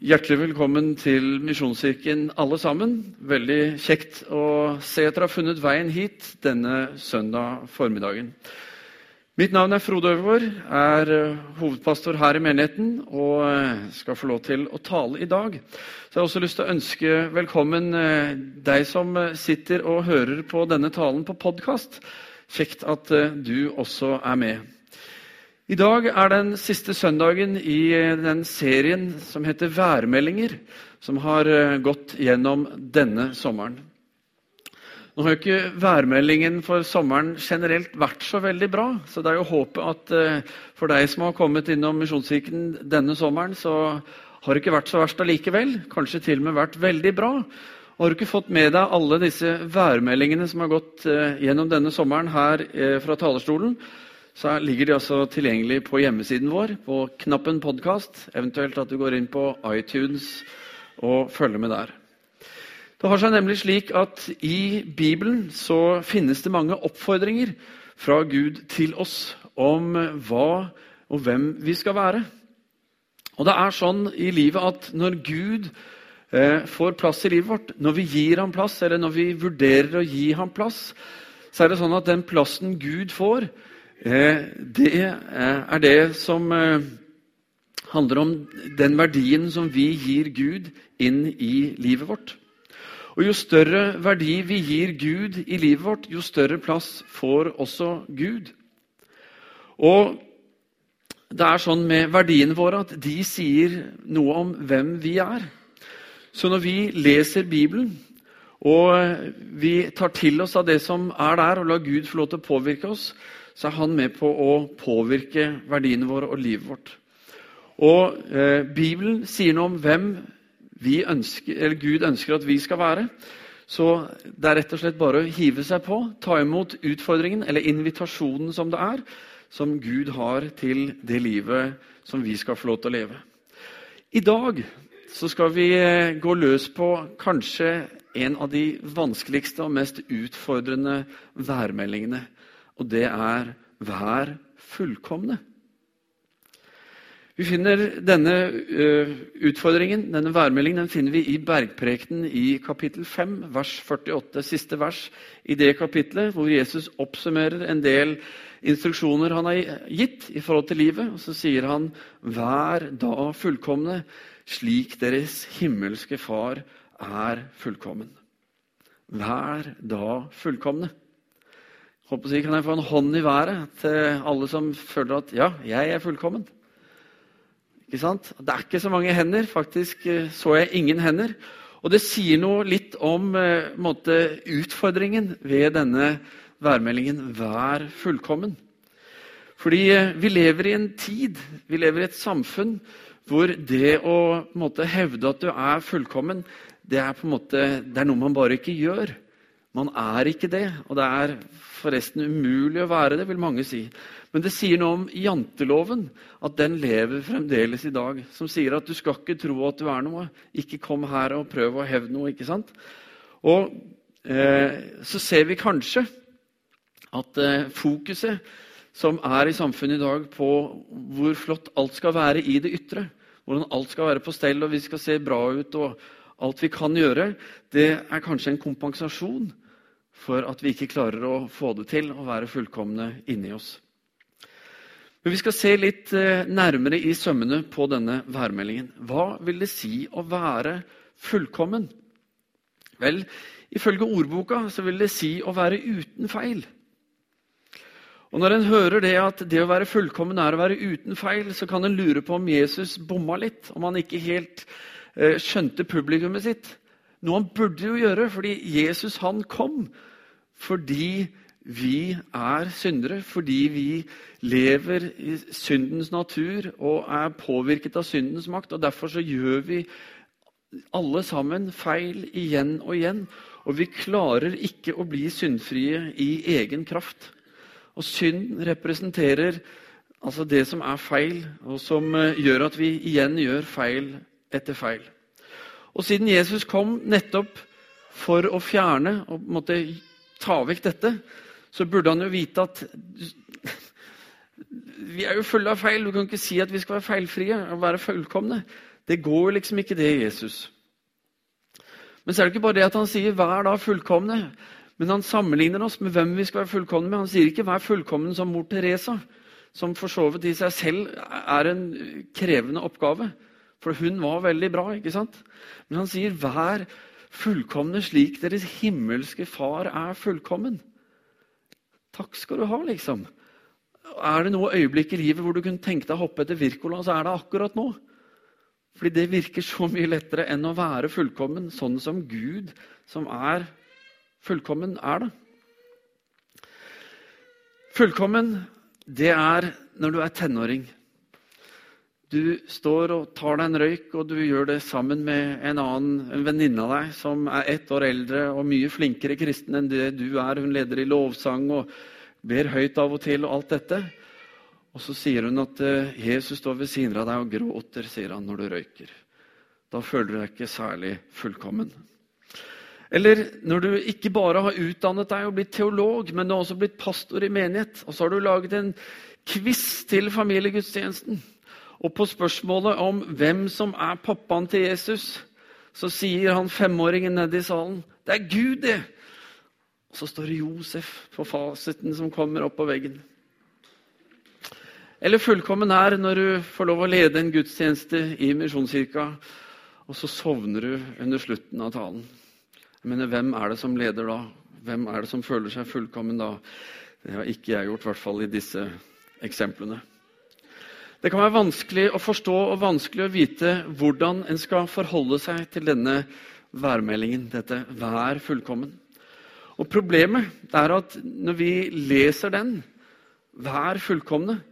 Hjertelig velkommen til Misjonskirken, alle sammen. Veldig kjekt å se at dere har funnet veien hit denne søndag formiddagen. Mitt navn er Frode Øvergaard, er eh, hovedpastor her i menigheten og eh, skal få lov til å tale i dag. Så jeg har også lyst til å ønske velkommen eh, deg som sitter og hører på denne talen på podkast. Kjekt at du også er med. I dag er den siste søndagen i eh, den serien som heter Værmeldinger, som har eh, gått gjennom denne sommeren. Nå har jo ikke værmeldingen for sommeren generelt vært så veldig bra, så det er jo håpet at eh, for deg som har kommet innom Misjonskirken denne sommeren, så har det ikke vært så verst allikevel. Kanskje til og med vært veldig bra. Og har du ikke fått med deg alle disse værmeldingene som har gått gjennom denne sommeren her fra talerstolen, så ligger de altså tilgjengelig på hjemmesiden vår, på knappen 'podkast', eventuelt at du går inn på iTunes og følger med der. Det har seg nemlig slik at i Bibelen så finnes det mange oppfordringer fra Gud til oss om hva og hvem vi skal være. Og det er sånn i livet at når Gud eh, får plass i livet vårt, når vi gir ham plass, eller når vi vurderer å gi ham plass, så er det sånn at den plassen Gud får, det eh, er det som eh, handler om den verdien som vi gir Gud inn i livet vårt. Og Jo større verdi vi gir Gud i livet vårt, jo større plass får også Gud. Og det er sånn med verdiene våre at de sier noe om hvem vi er. Så når vi leser Bibelen, og vi tar til oss av det som er der, og lar Gud få lov til å påvirke oss, så er han med på å påvirke verdiene våre og livet vårt. Og eh, Bibelen sier noe om hvem ønsker, Gud ønsker at vi skal være. Så det er rett og slett bare å hive seg på, ta imot utfordringen, eller invitasjonen som det er, som Gud har til det livet som vi skal få lov til å leve. I dag så skal vi eh, gå løs på kanskje en av de vanskeligste og mest utfordrende værmeldingene og det er 'vær fullkomne'. Vi finner Denne uh, utfordringen, denne værmeldingen, den finner vi i Bergprekenen i kapittel 5, vers 48, siste vers i det kapitlet, hvor Jesus oppsummerer en del instruksjoner han har gitt i forhold til livet. Og så sier han, 'Vær da fullkomne, slik deres himmelske Far er fullkommen'. Vær da fullkomne. Håper jeg, kan jeg få en hånd i været til alle som føler at ja, jeg er fullkommen? Ikke sant? Det er ikke så mange hender. Faktisk eh, så jeg ingen hender. Og det sier noe litt om eh, måte, utfordringen ved denne værmeldingen 'Vær fullkommen'. Fordi eh, vi lever i en tid, vi lever i et samfunn hvor det å måte, hevde at du er fullkommen, det er, måte, det er noe man bare ikke gjør. Man er ikke det, og det er forresten umulig å være det, vil mange si. Men det sier noe om janteloven, at den lever fremdeles i dag. Som sier at du skal ikke tro at du er noe. Ikke kom her og prøv å hevde noe. ikke sant? Og eh, så ser vi kanskje at eh, fokuset som er i samfunnet i dag på hvor flott alt skal være i det ytre, hvordan alt skal være på stell og vi skal se bra ut og alt vi kan gjøre, det er kanskje en kompensasjon for at vi ikke klarer å få det til å være fullkomne inni oss. Men Vi skal se litt eh, nærmere i sømmene på denne værmeldingen. Hva vil det si å være fullkommen? Vel, ifølge ordboka så vil det si å være uten feil. Og Når en hører det at det å være fullkommen er å være uten feil, så kan en lure på om Jesus bomma litt, om han ikke helt eh, skjønte publikummet sitt. Noe han burde jo gjøre, fordi Jesus han kom fordi vi er syndere, fordi vi lever i syndens natur og er påvirket av syndens makt. og Derfor så gjør vi alle sammen feil igjen og igjen. Og vi klarer ikke å bli syndfrie i egen kraft. Og synd representerer altså det som er feil, og som eh, gjør at vi igjen gjør feil etter feil. Og siden Jesus kom nettopp for å fjerne og måtte ta vekk dette, så burde han jo vite at vi er jo fulle av feil. Du kan ikke si at vi skal være feilfrie og være fullkomne. Det går liksom ikke, det, Jesus. Men så er det ikke bare det at han sier 'vær da fullkomne', men han sammenligner oss med hvem vi skal være fullkomne med. Han sier ikke 'vær fullkommen som mor Teresa', som for så vidt i seg selv er en krevende oppgave. For hun var veldig bra. ikke sant? Men han sier 'vær fullkomne slik deres himmelske far er fullkommen'. Takk skal du ha, liksom. Er det noe øyeblikk i livet hvor du kunne tenke deg å hoppe etter Wirkola, så er det akkurat nå. Fordi det virker så mye lettere enn å være fullkommen, sånn som Gud, som er fullkommen, er det. Fullkommen, det er når du er tenåring. Du står og tar deg en røyk, og du gjør det sammen med en annen, venninne av deg som er ett år eldre og mye flinkere kristen enn det du er. Hun leder i lovsang og ber høyt av og til og alt dette. Og så sier hun at eh, Jesus står ved siden av deg og gråter, sier han, når du røyker. Da føler du deg ikke særlig fullkommen. Eller når du ikke bare har utdannet deg og blitt teolog, men du har også blitt pastor i menighet, og så har du laget en quiz til familiegudstjenesten. Og på spørsmålet om hvem som er pappaen til Jesus, så sier han femåringen nede i salen det er Gud, det! Og så står det Josef på fasiten som kommer opp på veggen. Eller fullkommen er når du får lov å lede en gudstjeneste i Misjonskirka, og så sovner du under slutten av talen. Jeg mener, Hvem er det som leder da? Hvem er det som føler seg fullkommen da? Det har ikke jeg gjort, i hvert fall i disse eksemplene. Det kan være vanskelig å forstå og vanskelig å vite hvordan en skal forholde seg til denne værmeldingen, dette 'vær fullkommen'. Og Problemet er at når vi leser den, 'vær fullkomne',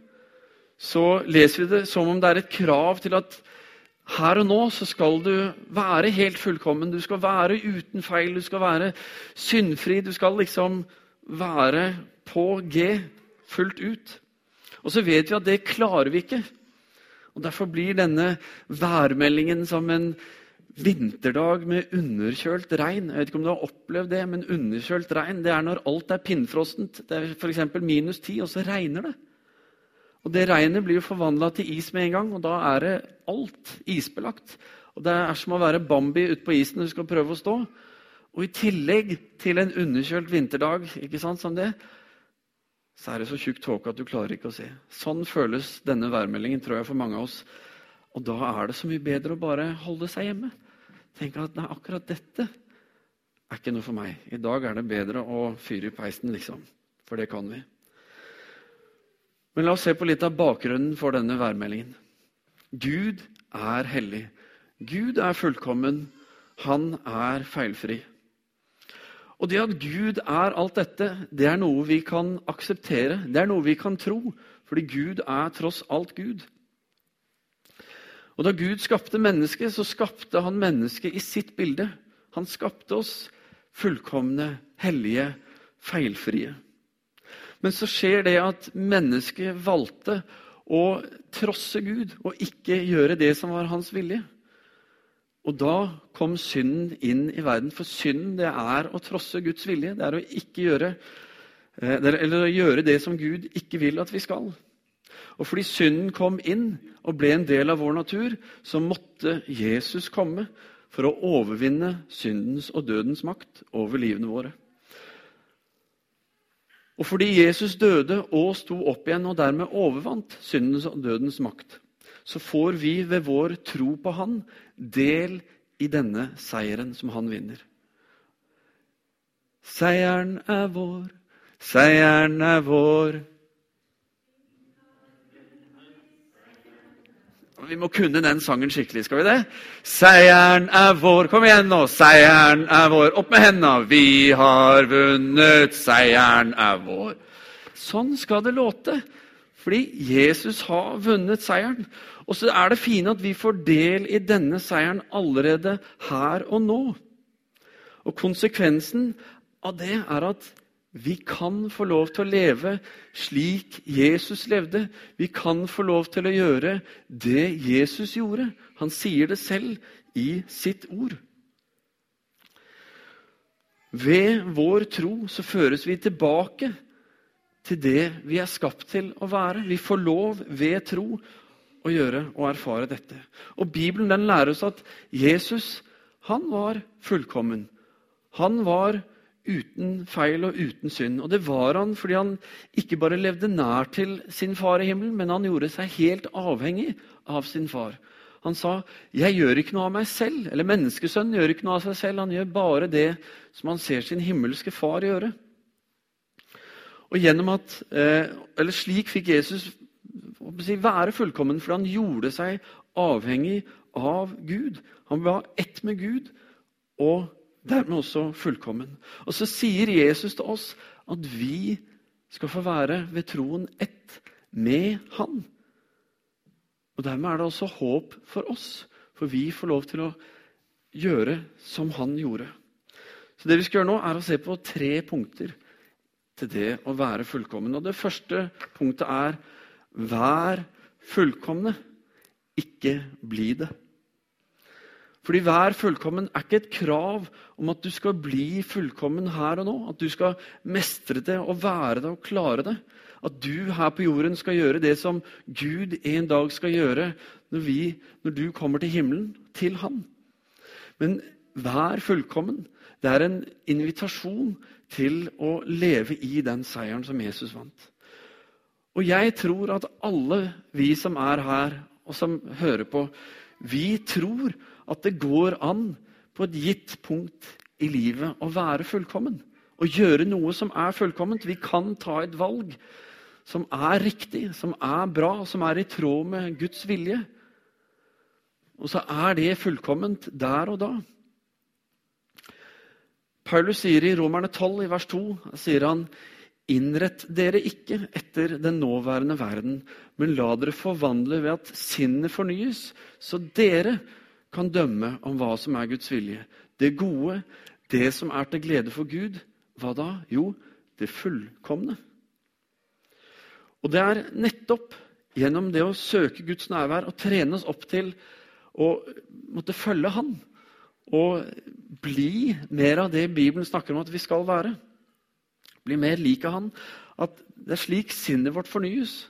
så leser vi det som om det er et krav til at her og nå så skal du være helt fullkommen. Du skal være uten feil, du skal være syndfri. Du skal liksom være på G fullt ut. Og så vet vi at det klarer vi ikke. Og Derfor blir denne værmeldingen som en vinterdag med underkjølt regn. Jeg vet ikke om du har opplevd det, men underkjølt regn det er når alt er pinnfrossent. Det er f.eks. minus ti, og så regner det. Og Det regnet blir jo forvandla til is med en gang, og da er det alt isbelagt. Og Det er som å være Bambi ute på isen når du skal prøve å stå. Og i tillegg til en underkjølt vinterdag ikke sant, som det, så er det så tjukk tåke at du klarer ikke å se. Sånn føles denne værmeldingen tror jeg, for mange av oss. Og da er det så mye bedre å bare holde seg hjemme. Tenke at nei, akkurat dette er ikke noe for meg. I dag er det bedre å fyre i peisen, liksom. For det kan vi. Men la oss se på litt av bakgrunnen for denne værmeldingen. Gud er hellig. Gud er fullkommen. Han er feilfri. Og det at Gud er alt dette, det er noe vi kan akseptere. Det er noe vi kan tro, fordi Gud er tross alt Gud. Og Da Gud skapte mennesket, så skapte han mennesket i sitt bilde. Han skapte oss fullkomne, hellige, feilfrie. Men så skjer det at mennesket valgte å trosse Gud og ikke gjøre det som var hans vilje. Og da kom synden inn i verden. For synden det er å trosse Guds vilje. Det er å ikke gjøre eh, eller gjøre det som Gud ikke vil at vi skal. Og fordi synden kom inn og ble en del av vår natur, så måtte Jesus komme for å overvinne syndens og dødens makt over livene våre. Og fordi Jesus døde og sto opp igjen og dermed overvant syndens og dødens makt, så får vi ved vår tro på Han del i denne seieren som han vinner. Seieren er vår, seieren er vår. Vi må kunne den sangen skikkelig, skal vi det? Seieren er vår. Kom igjen nå. Seieren er vår. Opp med hendene. Vi har vunnet. Seieren er vår. Sånn skal det låte. Fordi Jesus har vunnet seieren. Og så er det fine at vi får del i denne seieren allerede her og nå. Og konsekvensen av det er at vi kan få lov til å leve slik Jesus levde. Vi kan få lov til å gjøre det Jesus gjorde. Han sier det selv i sitt ord. Ved vår tro så føres vi tilbake til det vi er skapt til å være. Vi får lov ved tro å gjøre og erfare dette. Og Bibelen den lærer oss at Jesus han var fullkommen. Han var uten feil og uten synd. Og det var han fordi han ikke bare levde nær til sin far i himmelen, men han gjorde seg helt avhengig av sin far. Han sa, 'Jeg gjør ikke noe av meg selv.' Eller menneskesønnen gjør ikke noe av seg selv. Han gjør bare det som han ser sin himmelske far gjøre. Og gjennom at, eh, eller Slik fikk Jesus være fullkommen, for han gjorde seg avhengig av Gud. Han var ett med Gud og dermed også fullkommen. Og så sier Jesus til oss at vi skal få være ved troen ett med Han. Og Dermed er det også håp for oss, for vi får lov til å gjøre som han gjorde. Så Det vi skal gjøre nå, er å se på tre punkter til det å være fullkommen. Og Det første punktet er vær fullkomne, ikke bli det. Fordi vær fullkommen er ikke et krav om at du skal bli fullkommen her og nå. At du skal mestre det og være det og klare det. At du her på jorden skal gjøre det som Gud en dag skal gjøre når, vi, når du kommer til himmelen, til Han. Men vær fullkommen. Det er en invitasjon til å leve i den seieren som Jesus vant. Og jeg tror at alle vi som er her, og som hører på, vi tror at det går an på et gitt punkt i livet å være fullkommen. Å gjøre noe som er fullkomment. Vi kan ta et valg som er riktig, som er bra, som er i tråd med Guds vilje. Og så er det fullkomment der og da. Paulus sier i Romerne 12, i vers 2, sier han Innrett dere ikke etter den nåværende verden, men la dere forvandle ved at sinnet fornyes, så dere kan dømme om hva som er Guds vilje. Det gode, det som er til glede for Gud. Hva da? Jo, det fullkomne. Og det er nettopp gjennom det å søke Guds nærvær og trene oss opp til å måtte følge Han og bli mer av det Bibelen snakker om at vi skal være bli mer lik av Han. At det er slik sinnet vårt fornyes.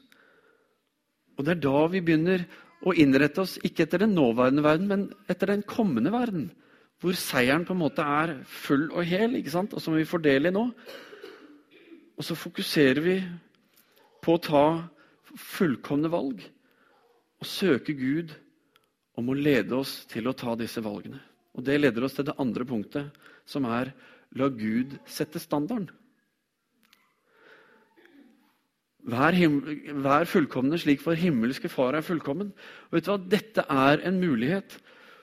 Og det er da vi begynner å innrette oss ikke etter den nåværende verden, men etter den kommende verden. Hvor seieren på en måte er full og hel, ikke sant? og som vi får del i nå. Og så fokuserer vi på å ta fullkomne valg og søke Gud om å lede oss til å ta disse valgene. Og Det leder oss til det andre punktet, som er la Gud sette standarden. Vær, vær, fullkomne slik for himmelske Far er fullkommen. Og vet du hva? Dette er en mulighet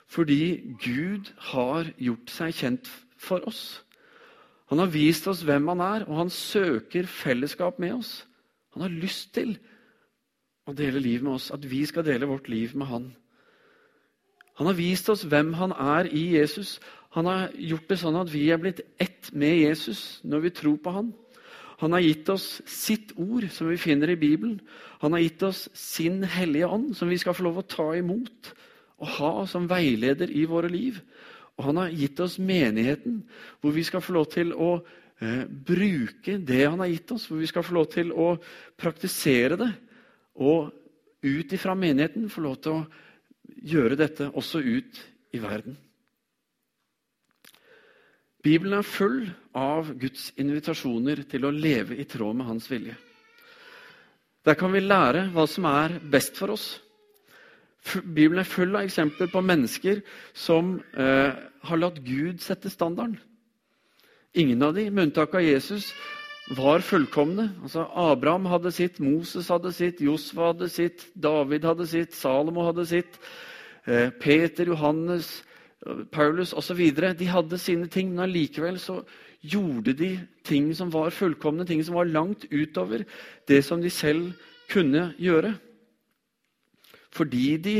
fordi Gud har gjort seg kjent for oss. Han har vist oss hvem han er, og han søker fellesskap med oss. Han har lyst til å dele liv med oss, at vi skal dele vårt liv med han. Han har vist oss hvem han er i Jesus. Han har gjort det sånn at vi er blitt ett med Jesus når vi tror på han. Han har gitt oss sitt ord, som vi finner i Bibelen. Han har gitt oss sin hellige ånd, som vi skal få lov å ta imot og ha som veileder i våre liv. Og han har gitt oss menigheten, hvor vi skal få lov til å eh, bruke det han har gitt oss. Hvor vi skal få lov til å praktisere det. Og ut ifra menigheten få lov til å gjøre dette også ut i verden. Bibelen er full av Guds invitasjoner til å leve i tråd med hans vilje. Der kan vi lære hva som er best for oss. Bibelen er full av eksempler på mennesker som eh, har latt Gud sette standarden. Ingen av dem, med unntak av Jesus, var fullkomne. Altså, Abraham hadde sitt, Moses hadde sitt, Josfa hadde sitt, David hadde sitt, Salomo hadde sitt. Eh, Peter, Johannes, Paulus osv. De hadde sine ting, men allikevel så gjorde de ting som var fullkomne, ting som var langt utover det som de selv kunne gjøre. Fordi de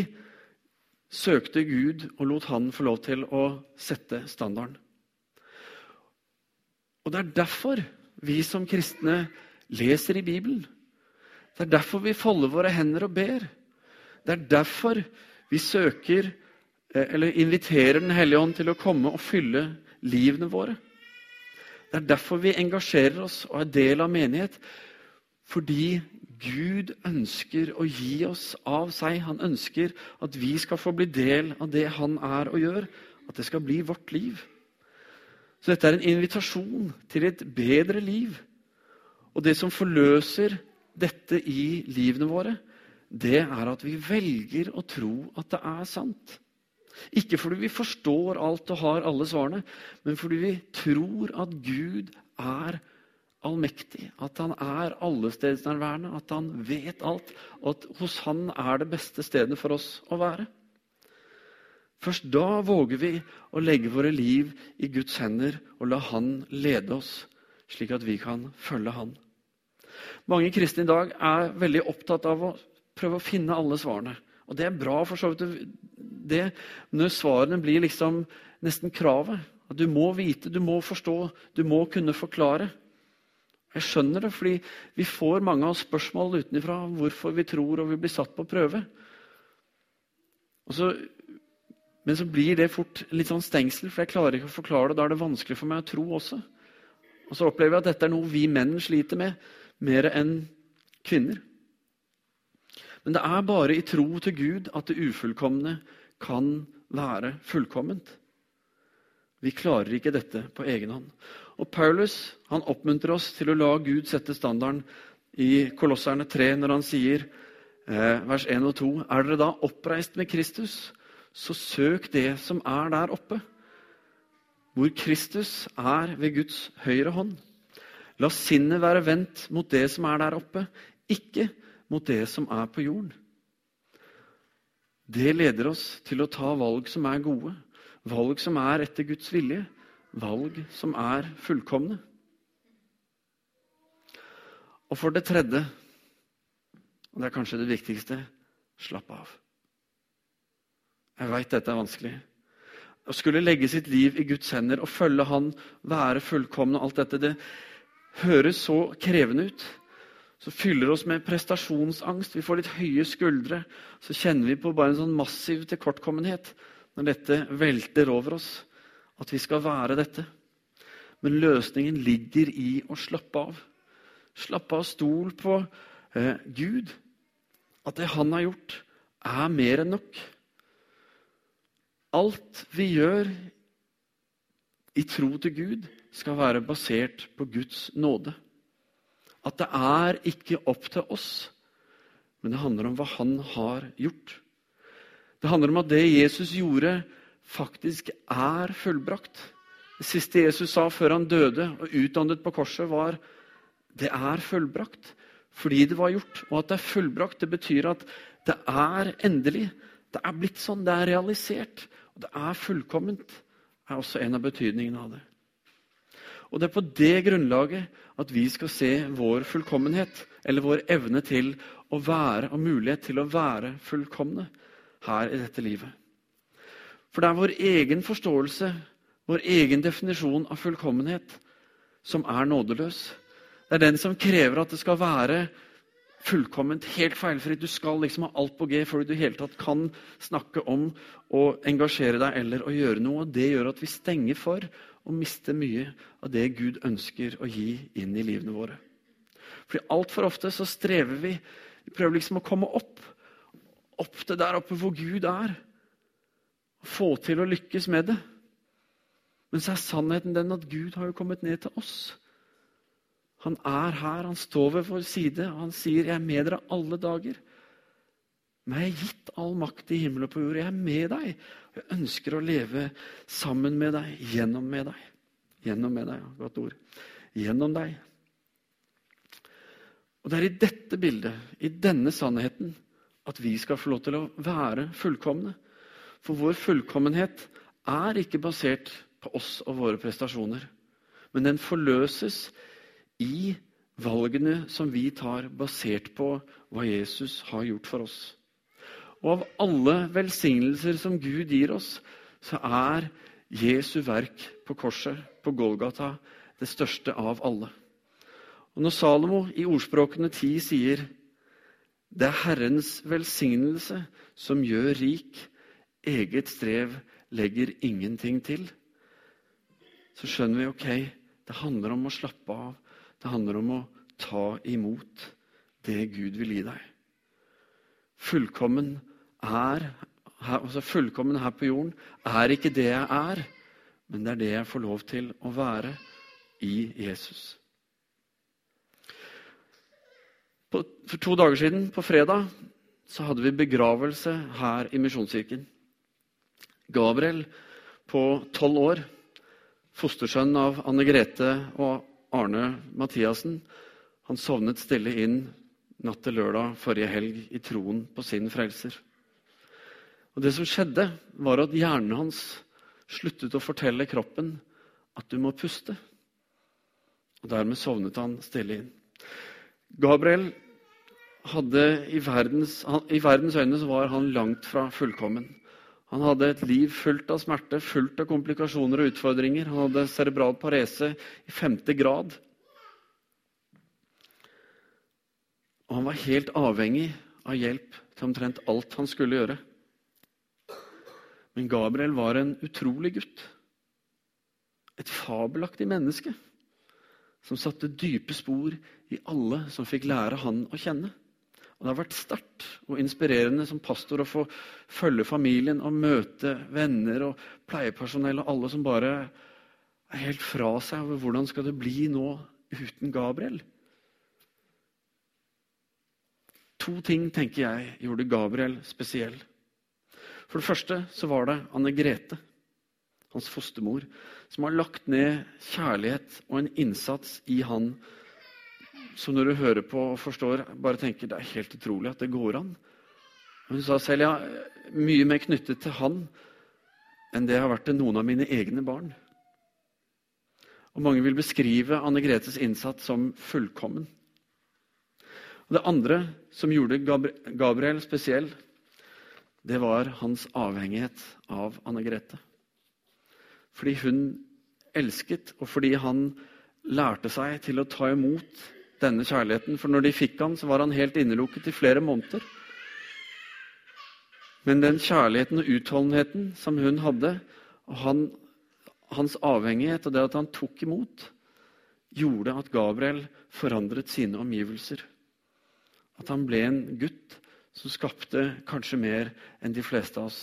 søkte Gud og lot Han få lov til å sette standarden. Og Det er derfor vi som kristne leser i Bibelen. Det er derfor vi folder våre hender og ber. Det er derfor vi søker Eh, eller inviterer Den hellige ånd til å komme og fylle livene våre. Det er derfor vi engasjerer oss og er del av menighet. fordi Gud ønsker å gi oss av seg. Han ønsker at vi skal få bli del av det han er og gjør. At det skal bli vårt liv. Så dette er en invitasjon til et bedre liv. Og det som forløser dette i livene våre, det er at vi velger å tro at det er sant. Ikke fordi vi forstår alt og har alle svarene, men fordi vi tror at Gud er allmektig, at han er allestedsnærværende, at han vet alt, og at hos han er det beste stedet for oss å være. Først da våger vi å legge våre liv i Guds hender og la Han lede oss, slik at vi kan følge Han. Mange kristne i dag er veldig opptatt av å prøve å finne alle svarene. Og det er bra, for så vidt, det, når svarene blir liksom nesten kravet. At du må vite, du må forstå, du må kunne forklare. Jeg skjønner det, fordi vi får mange av spørsmål utenfra hvorfor vi tror og vi blir satt på prøve. Og Så, men så blir det fort litt sånn stengsel, for jeg klarer ikke å forklare det. Da er det vanskelig for meg å tro også. Og så opplever jeg at dette er noe vi menn sliter med, mer enn kvinner. Men det er bare i tro til Gud at det ufullkomne kan være fullkomment. Vi klarer ikke dette på egen hånd. Og Paulus han oppmuntrer oss til å la Gud sette standarden i Kolosserne 3 når han sier eh, vers 1 og 2.: Er dere da oppreist med Kristus, så søk det som er der oppe, hvor Kristus er ved Guds høyre hånd. La sinnet være vendt mot det som er der oppe, ikke mot det som er på jorden. Det leder oss til å ta valg som er gode, valg som er etter Guds vilje, valg som er fullkomne. Og for det tredje, og det er kanskje det viktigste slapp av. Jeg veit dette er vanskelig. Å skulle legge sitt liv i Guds hender og følge Han, være fullkomne og alt dette, det høres så krevende ut. Så fyller oss med prestasjonsangst. Vi får litt høye skuldre. Så kjenner vi på bare en sånn massiv tilkortkommenhet når dette velter over oss at vi skal være dette. Men løsningen ligger i å slappe av. Slappe av, stol på eh, Gud. At det han har gjort, er mer enn nok. Alt vi gjør i tro til Gud, skal være basert på Guds nåde. At det er ikke opp til oss, men det handler om hva han har gjort. Det handler om at det Jesus gjorde, faktisk er fullbrakt. Det siste Jesus sa før han døde og utdannet på korset, var det er fullbrakt. Fordi det var gjort. Og at det er fullbrakt, det betyr at det er endelig. Det er blitt sånn. Det er realisert. Og det er fullkomment. Er også en av betydningene av det. Og det er på det grunnlaget at vi skal se vår fullkommenhet, eller vår evne til å være og mulighet til å være fullkomne her i dette livet. For det er vår egen forståelse, vår egen definisjon av fullkommenhet, som er nådeløs. Det er den som krever at det skal være fullkomment, helt feilfritt. Du skal liksom ha alt på G før du i hele tatt kan snakke om å engasjere deg eller å gjøre noe. og Det gjør at vi stenger for å miste mye av det Gud ønsker å gi inn i livene våre. Fordi Altfor ofte så strever vi. Vi prøver liksom å komme opp. Opp til der oppe hvor Gud er få til å lykkes med det. Men så er sannheten den at Gud har jo kommet ned til oss. Han er her, han står ved vår side, og han sier, 'Jeg er med dere alle dager'. Men jeg er gitt all makt i himmel og på jord. Jeg er med deg. Jeg ønsker å leve sammen med deg, gjennom med deg. Gjennom med deg, ja, godt ord. Gjennom deg. Og Det er i dette bildet, i denne sannheten, at vi skal få lov til å være fullkomne. For vår fullkommenhet er ikke basert på oss og våre prestasjoner. Men den forløses i valgene som vi tar, basert på hva Jesus har gjort for oss. Og av alle velsignelser som Gud gir oss, så er Jesu verk på korset, på Golgata, det største av alle. Og Når Salomo i ordspråkene ti sier det er Herrens velsignelse som gjør rik, eget strev legger ingenting til, så skjønner vi ok, det handler om å slappe av. Det handler om å ta imot det Gud vil gi deg. Fullkommen er her, altså fullkommen her på jorden er ikke det jeg er, men det er det jeg får lov til å være i Jesus. For to dager siden, på fredag, så hadde vi begravelse her i Misjonskirken. Gabriel på tolv år, fostersønn av Anne Grete og Arne Mathiassen, han sovnet stille inn natt til lørdag forrige helg i troen på sin frelser. Og Det som skjedde, var at hjernen hans sluttet å fortelle kroppen at du må puste. Og Dermed sovnet han stille inn. Gabriel hadde i verdens, I verdens øyne var han langt fra fullkommen. Han hadde et liv fullt av smerte, fullt av komplikasjoner og utfordringer. Han hadde cerebral parese i femte grad. Og han var helt avhengig av hjelp til omtrent alt han skulle gjøre. Men Gabriel var en utrolig gutt. Et fabelaktig menneske som satte dype spor i alle som fikk lære han å kjenne. Og Det har vært sterkt og inspirerende som pastor å få følge familien og møte venner og pleiepersonell og alle som bare er helt fra seg over hvordan skal det bli nå uten Gabriel. To ting tenker jeg gjorde Gabriel spesiell. For det første så var det Anne Grete, hans fostermor, som har lagt ned kjærlighet og en innsats i han som når du hører på og forstår, bare tenker det er helt utrolig at det går an. Hun sa selv ja, mye mer knyttet til han enn det har vært til noen av mine egne barn. Og Mange vil beskrive Anne Gretes innsats som fullkommen. Og Det andre som gjorde Gabriel spesiell, det var hans avhengighet av Anne Grete. Fordi hun elsket, og fordi han lærte seg til å ta imot denne kjærligheten. For når de fikk han, så var han helt innelukket i flere måneder. Men den kjærligheten og utholdenheten som hun hadde, og han, hans avhengighet og det at han tok imot, gjorde at Gabriel forandret sine omgivelser. At han ble en gutt som skapte kanskje mer enn de fleste av oss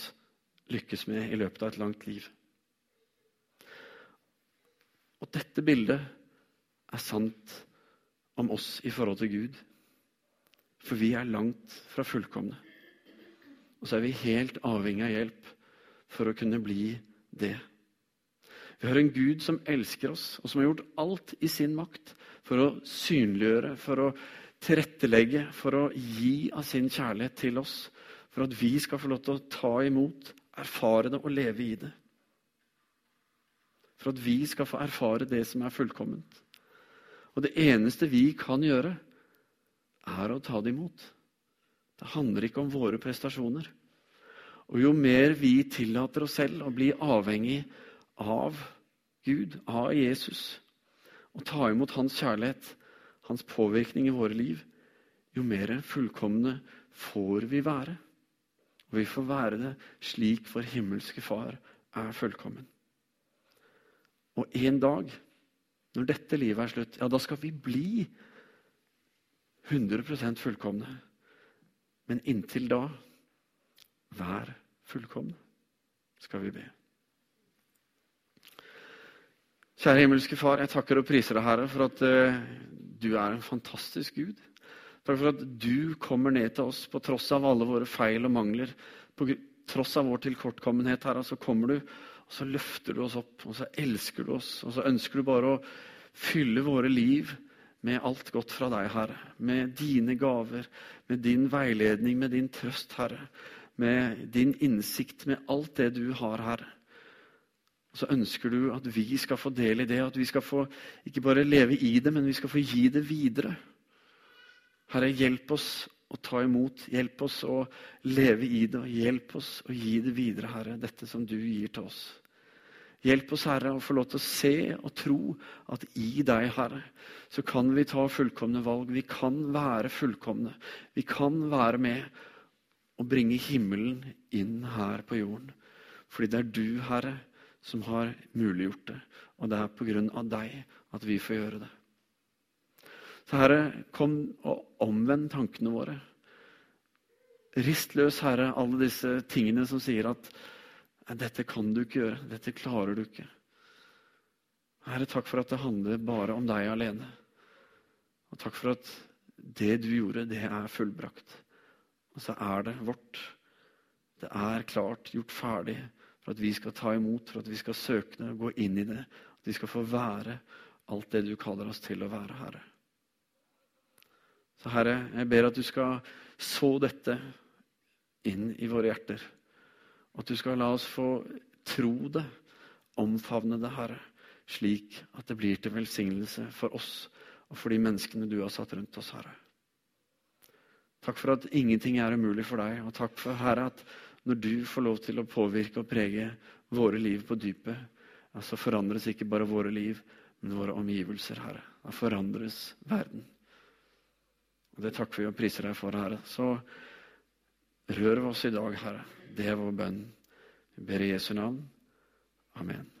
lykkes med i løpet av et langt liv. Og dette bildet er sant om oss i forhold til Gud. For vi er langt fra fullkomne. Og så er vi helt avhengig av hjelp for å kunne bli det. Vi har en Gud som elsker oss, og som har gjort alt i sin makt for å synliggjøre, for å tilrettelegge for å gi av sin kjærlighet til oss, for at vi skal få lov til å ta imot, erfare det og leve i det. For at vi skal få erfare det som er fullkomment. Og det eneste vi kan gjøre, er å ta det imot. Det handler ikke om våre prestasjoner. Og jo mer vi tillater oss selv å bli avhengig av Gud, av Jesus, og ta imot hans kjærlighet, hans påvirkning i våre liv, jo mer fullkomne får vi være. Og vi får være det slik vår himmelske Far er fullkommen. Og en dag, når dette livet er slutt, ja, da skal vi bli 100% fullkomne. Men inntil da, vær fullkomne, skal vi be. Kjære himmelske Far, jeg takker og priser deg, Herre, for at uh, du er en fantastisk Gud. Takk for at du kommer ned til oss på tross av alle våre feil og mangler. På tross av vår tilkortkommenhet, Herre, så kommer du, og så løfter du oss opp. Og så elsker du oss, og så ønsker du bare å fylle våre liv med alt godt fra deg, Herre. Med dine gaver, med din veiledning, med din trøst, Herre. Med din innsikt, med alt det du har, Herre. Og så ønsker du at vi skal få del i det, at vi skal få ikke bare leve i det, men vi skal få gi det videre. Herre, hjelp oss å ta imot, hjelp oss å leve i det, og hjelp oss å gi det videre, Herre, dette som du gir til oss. Hjelp oss, Herre, å få lov til å se og tro at i deg, Herre, så kan vi ta fullkomne valg. Vi kan være fullkomne. Vi kan være med og bringe himmelen inn her på jorden. Fordi det er du, Herre, som har muliggjort det. Og det er på grunn av deg at vi får gjøre det. Så Herre, kom og omvend tankene våre. Rist løs, Herre, alle disse tingene som sier at dette kan du ikke gjøre, dette klarer du ikke. Herre, takk for at det handler bare om deg alene. Og takk for at det du gjorde, det er fullbrakt. Og så er det vårt. Det er klart, gjort ferdig for at vi skal ta imot, for at vi skal søke det, gå inn i det. At vi skal få være alt det du kaller oss til å være, Herre. Så Herre, jeg ber at du skal så dette inn i våre hjerter. At du skal la oss få tro det, omfavne det, Herre, slik at det blir til velsignelse for oss og for de menneskene du har satt rundt oss, Herre. Takk for at ingenting er umulig for deg, og takk for, Herre, at når du får lov til å påvirke og prege våre liv på dypet, så så forandres ikke bare våre liv, men våre omgivelser, Herre. Da forandres verden. Og Det takker vi og priser deg for, Herre. Så rør vi oss i dag, Herre. Det er vår bønn. Vi ber i Jesu navn. Amen.